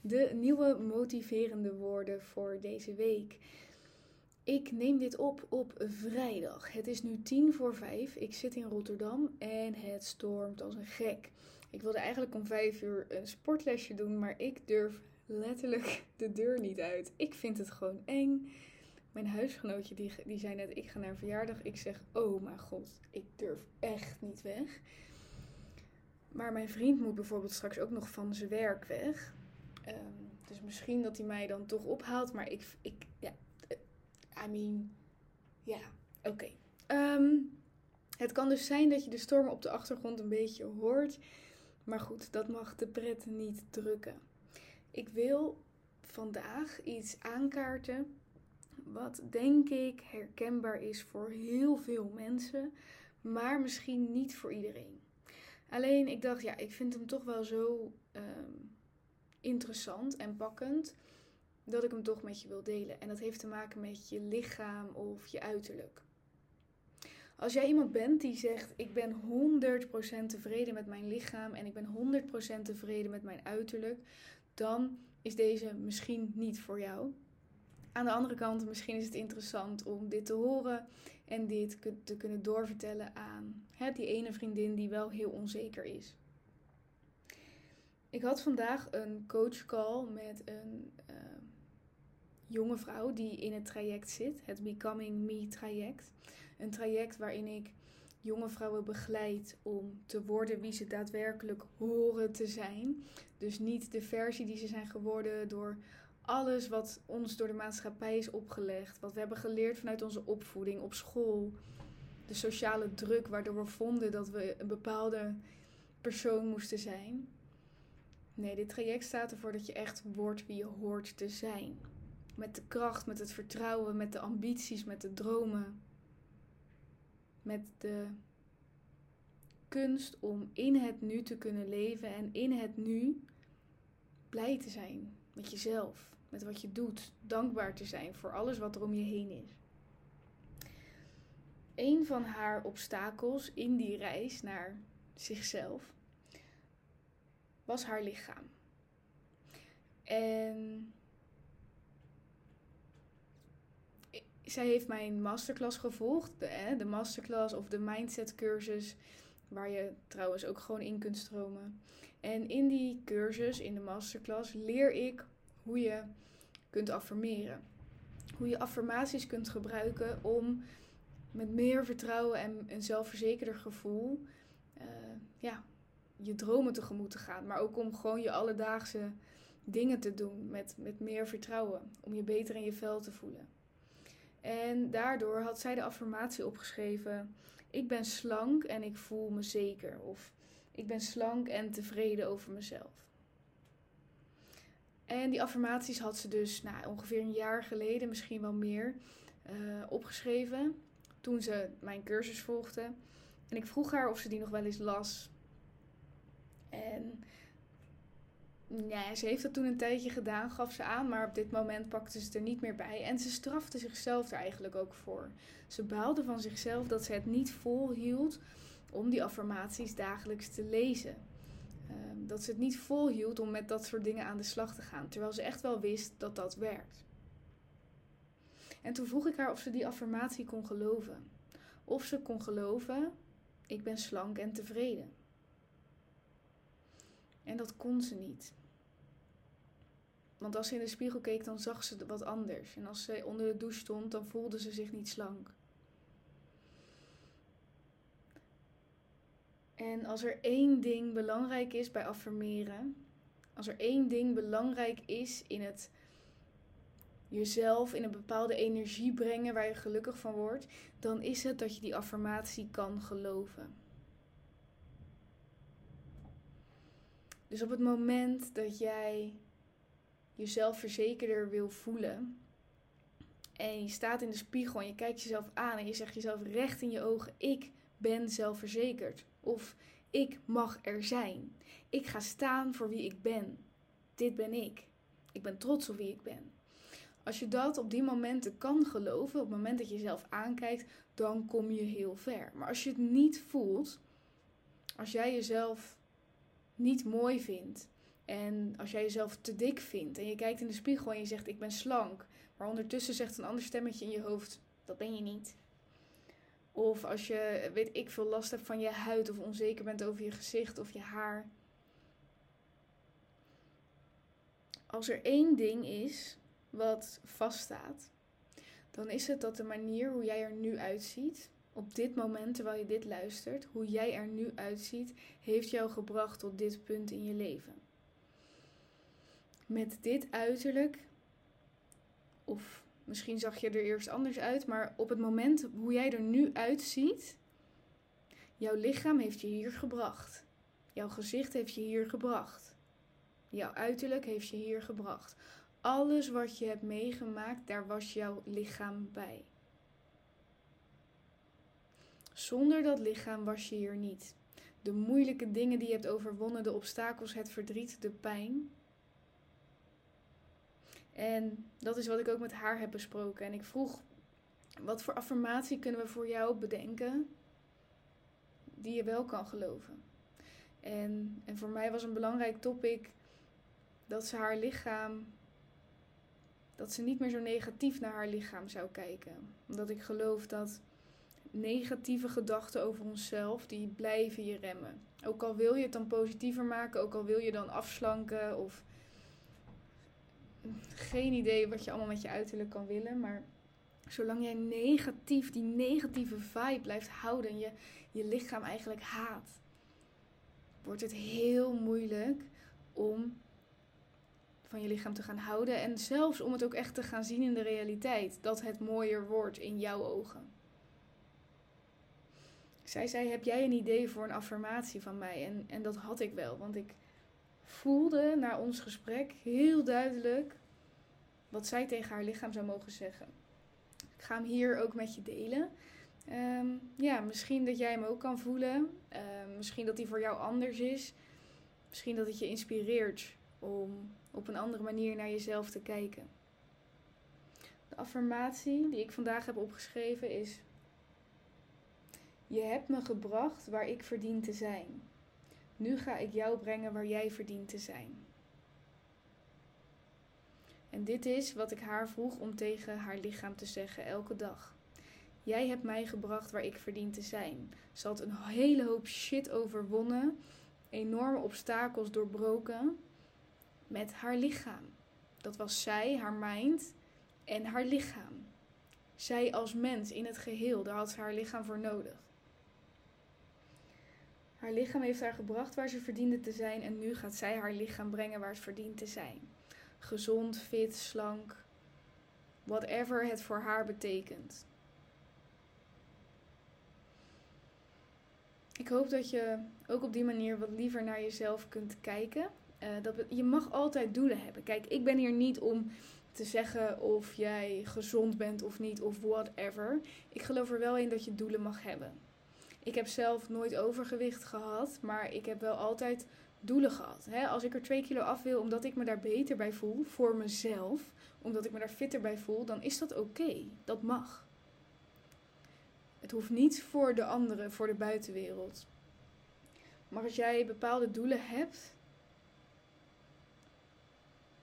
de nieuwe motiverende woorden voor deze week. Ik neem dit op op vrijdag. Het is nu tien voor vijf. Ik zit in Rotterdam en het stormt als een gek. Ik wilde eigenlijk om vijf uur een sportlesje doen, maar ik durf letterlijk de deur niet uit. Ik vind het gewoon eng. Mijn huisgenootje die, die zei net, ik ga naar verjaardag. Ik zeg, oh mijn god, ik durf echt niet weg. Maar mijn vriend moet bijvoorbeeld straks ook nog van zijn werk weg. Ehm, dus misschien dat hij mij dan toch ophaalt. Maar ik, ik ja, I mean, ja, oké. Ehm, het kan dus zijn dat je de stormen op de achtergrond een beetje hoort. Maar goed, dat mag de pret niet drukken. Ik wil vandaag iets aankaarten wat denk ik herkenbaar is voor heel veel mensen, maar misschien niet voor iedereen. Alleen ik dacht, ja, ik vind hem toch wel zo ehm, interessant en pakkend dat ik hem toch met je wil delen. En dat heeft te maken met je lichaam of je uiterlijk. Als jij iemand bent die zegt: Ik ben 100% tevreden met mijn lichaam en ik ben 100% tevreden met mijn uiterlijk, dan is deze misschien niet voor jou. Aan de andere kant, misschien is het interessant om dit te horen en dit te kunnen doorvertellen aan hè, die ene vriendin die wel heel onzeker is. Ik had vandaag een coachcall met een uh, jonge vrouw die in het traject zit, het Becoming Me traject. Een traject waarin ik jonge vrouwen begeleid om te worden wie ze daadwerkelijk horen te zijn. Dus niet de versie die ze zijn geworden door alles wat ons door de maatschappij is opgelegd, wat we hebben geleerd vanuit onze opvoeding op school, de sociale druk waardoor we vonden dat we een bepaalde persoon moesten zijn. Nee, dit traject staat ervoor dat je echt wordt wie je hoort te zijn. Met de kracht, met het vertrouwen, met de ambities, met de dromen. Met de kunst om in het nu te kunnen leven en in het nu blij te zijn met jezelf, met wat je doet, dankbaar te zijn voor alles wat er om je heen is. Een van haar obstakels in die reis naar zichzelf was haar lichaam. En zij heeft mijn masterclass gevolgd, de, de masterclass of de mindset cursus, waar je trouwens ook gewoon in kunt stromen. En in die cursus, in de masterclass, leer ik hoe je kunt affirmeren. Hoe je affirmaties kunt gebruiken om met meer vertrouwen en een zelfverzekerder gevoel uh, ja, je dromen tegemoet te gaan. Maar ook om gewoon je alledaagse dingen te doen met, met meer vertrouwen. Om je beter in je vel te voelen. En daardoor had zij de affirmatie opgeschreven: Ik ben slank en ik voel me zeker. Of ik ben slank en tevreden over mezelf. En die affirmaties had ze dus nou, ongeveer een jaar geleden, misschien wel meer, uh, opgeschreven. Toen ze mijn cursus volgde. En ik vroeg haar of ze die nog wel eens las. En ja, ze heeft dat toen een tijdje gedaan, gaf ze aan, maar op dit moment pakte ze het er niet meer bij. En ze strafte zichzelf er eigenlijk ook voor. Ze baalde van zichzelf dat ze het niet volhield om die affirmaties dagelijks te lezen. Ehm, dat ze het niet volhield om met dat soort dingen aan de slag te gaan, terwijl ze echt wel wist dat dat werkt. En toen vroeg ik haar of ze die affirmatie kon geloven. Of ze kon geloven, ik ben slank en tevreden. En dat kon ze niet. Want als ze in de spiegel keek, dan zag ze wat anders. En als ze onder de douche stond, dan voelde ze zich niet slank. En als er één ding belangrijk is bij affirmeren, als er één ding belangrijk is in het jezelf in een bepaalde energie brengen waar je gelukkig van wordt, dan is het dat je die affirmatie kan geloven. Dus op het moment dat jij jezelf verzekerder wil voelen en je staat in de spiegel en je kijkt jezelf aan en je zegt jezelf recht in je ogen: Ik ben zelfverzekerd. Of ik mag er zijn. Ik ga staan voor wie ik ben. Dit ben ik. Ik ben trots op wie ik ben. Als je dat op die momenten kan geloven, op het moment dat je jezelf aankijkt, dan kom je heel ver. Maar als je het niet voelt, als jij jezelf niet mooi vindt en als jij jezelf te dik vindt en je kijkt in de spiegel en je zegt ik ben slank, maar ondertussen zegt een ander stemmetje in je hoofd dat ben je niet. Of als je, weet ik veel, last hebt van je huid of onzeker bent over je gezicht of je haar. Als er één ding is wat vaststaat, dan is het dat de manier hoe jij er nu uitziet, op dit moment terwijl je dit luistert, hoe jij er nu uitziet, heeft jou gebracht tot dit punt in je leven. Met dit uiterlijk, of misschien zag je er eerst anders uit, maar op het moment hoe jij er nu uitziet, jouw lichaam heeft je hier gebracht. Jouw gezicht heeft je hier gebracht. Jouw uiterlijk heeft je hier gebracht. Alles wat je hebt meegemaakt, daar was jouw lichaam bij. Zonder dat lichaam was je hier niet. De moeilijke dingen die je hebt overwonnen, de obstakels, het verdriet, de pijn. En dat is wat ik ook met haar heb besproken. En ik vroeg, wat voor affirmatie kunnen we voor jou bedenken die je wel kan geloven? En, en voor mij was een belangrijk topic dat ze haar lichaam dat ze niet meer zo negatief naar haar lichaam zou kijken. Omdat ik geloof dat negatieve gedachten over onszelf, die blijven je remmen. Ook al wil je het dan positiever maken, ook al wil je dan afslanken of geen idee wat je allemaal met je uiterlijk kan willen, maar zolang jij negatief, die negatieve vibe blijft houden en je je lichaam eigenlijk haat, wordt het heel moeilijk om van je lichaam te gaan houden. En zelfs om het ook echt te gaan zien in de realiteit. Dat het mooier wordt in jouw ogen. Zij zei: Heb jij een idee voor een affirmatie van mij? En, en dat had ik wel, want ik voelde na ons gesprek heel duidelijk wat zij tegen haar lichaam zou mogen zeggen. Ik ga hem hier ook met je delen. Ehm, ja, misschien dat jij hem ook kan voelen. Ehm, misschien dat hij voor jou anders is. Misschien dat het je inspireert om op een andere manier naar jezelf te kijken. De affirmatie die ik vandaag heb opgeschreven is: Je hebt me gebracht waar ik verdien te zijn. Nu ga ik jou brengen waar jij verdient te zijn. En dit is wat ik haar vroeg om tegen haar lichaam te zeggen elke dag. Jij hebt mij gebracht waar ik verdien te zijn. Ze had een hele hoop shit overwonnen, enorme obstakels doorbroken met haar lichaam. Dat was zij, haar mind en haar lichaam. Zij als mens in het geheel, daar had ze haar lichaam voor nodig. Haar lichaam heeft haar gebracht waar ze verdiende te zijn en nu gaat zij haar lichaam brengen waar het verdient te zijn. Gezond, fit, slank, whatever het voor haar betekent. Ik hoop dat je ook op die manier wat liever naar jezelf kunt kijken uh, dat je mag altijd doelen hebben. Kijk, ik ben hier niet om te zeggen of jij gezond bent of niet of whatever. Ik geloof er wel in dat je doelen mag hebben. Ik heb zelf nooit overgewicht gehad, maar ik heb wel altijd doelen gehad. Hè? Als ik er twee kilo af wil omdat ik me daar beter bij voel, voor mezelf, omdat ik me daar fitter bij voel, dan is dat oké. Dat mag. Het hoeft niet voor de anderen, voor de buitenwereld. Maar als jij bepaalde doelen hebt,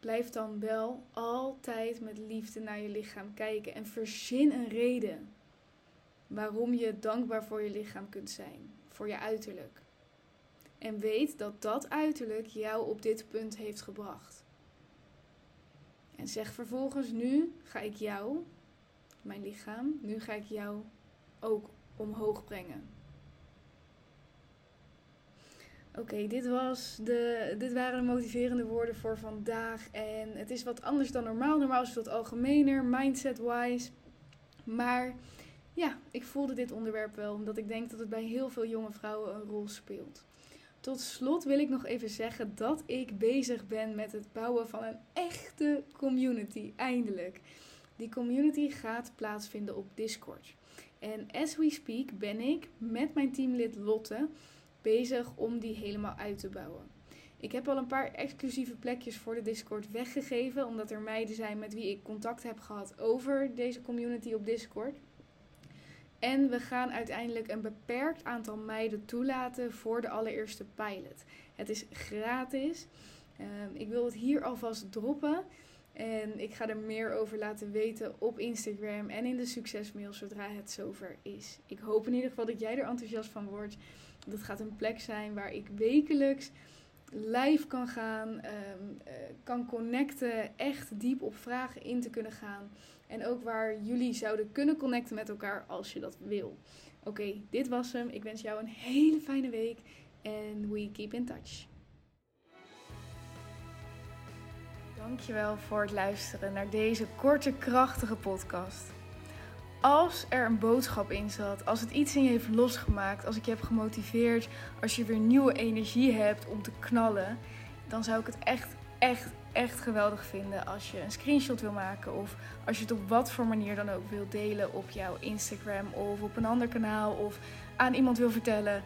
Blijf dan wel altijd met liefde naar je lichaam kijken en verzin een reden waarom je dankbaar voor je lichaam kunt zijn, voor je uiterlijk. En weet dat dat uiterlijk jou op dit punt heeft gebracht. En zeg vervolgens: Nu ga ik jou, mijn lichaam, nu ga ik jou ook omhoog brengen. Oké, dit, was de, dit waren de motiverende woorden voor vandaag. En het is wat anders dan normaal. Normaal is het wat algemener, mindset-wise. Maar ja, ik voelde dit onderwerp wel, omdat ik denk dat het bij heel veel jonge vrouwen een rol speelt. Tot slot wil ik nog even zeggen dat ik bezig ben met het bouwen van een echte community, eindelijk. Die community gaat plaatsvinden op Discord. En as we speak ben ik met mijn teamlid Lotte bezig om die helemaal uit te bouwen. Ik heb al een paar exclusieve plekjes voor de Discord weggegeven, omdat er meiden zijn met wie ik contact heb gehad over deze community op Discord. En we gaan uiteindelijk een beperkt aantal meiden toelaten voor de allereerste pilot. Het is gratis. Ehm, ik wil het hier alvast droppen. En ik ga er meer over laten weten op Instagram en in de succesmail zodra het zover is. Ik hoop in ieder geval dat jij er enthousiast van wordt. Dat gaat een plek zijn waar ik wekelijks live kan gaan, ehm, eh, kan connecten, echt diep op vragen in te kunnen gaan. En ook waar jullie zouden kunnen connecten met elkaar als je dat wil. Oké, dit was hem. Ik wens jou een hele fijne week en we keep in touch. Dankjewel voor het luisteren naar deze korte, krachtige podcast. Als er een boodschap in zat, als het iets in je heeft losgemaakt, als ik je heb gemotiveerd, als je weer nieuwe energie hebt om te knallen, dan zou ik het echt, echt, echt geweldig vinden als je een screenshot wil maken of als je het op wat voor manier dan ook wil delen op jouw Instagram of op een ander kanaal of aan iemand wil vertellen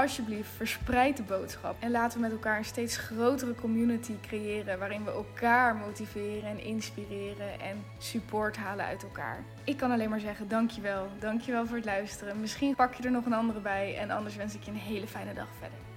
alsjeblieft, verspreid de boodschap. En laten we met elkaar een steeds grotere community creëren. Waarin we elkaar motiveren en inspireren en support halen uit elkaar. Ik kan alleen maar zeggen: dankjewel. Dankjewel voor het luisteren. Misschien pak je er nog een andere bij. En anders wens ik je een hele fijne dag verder.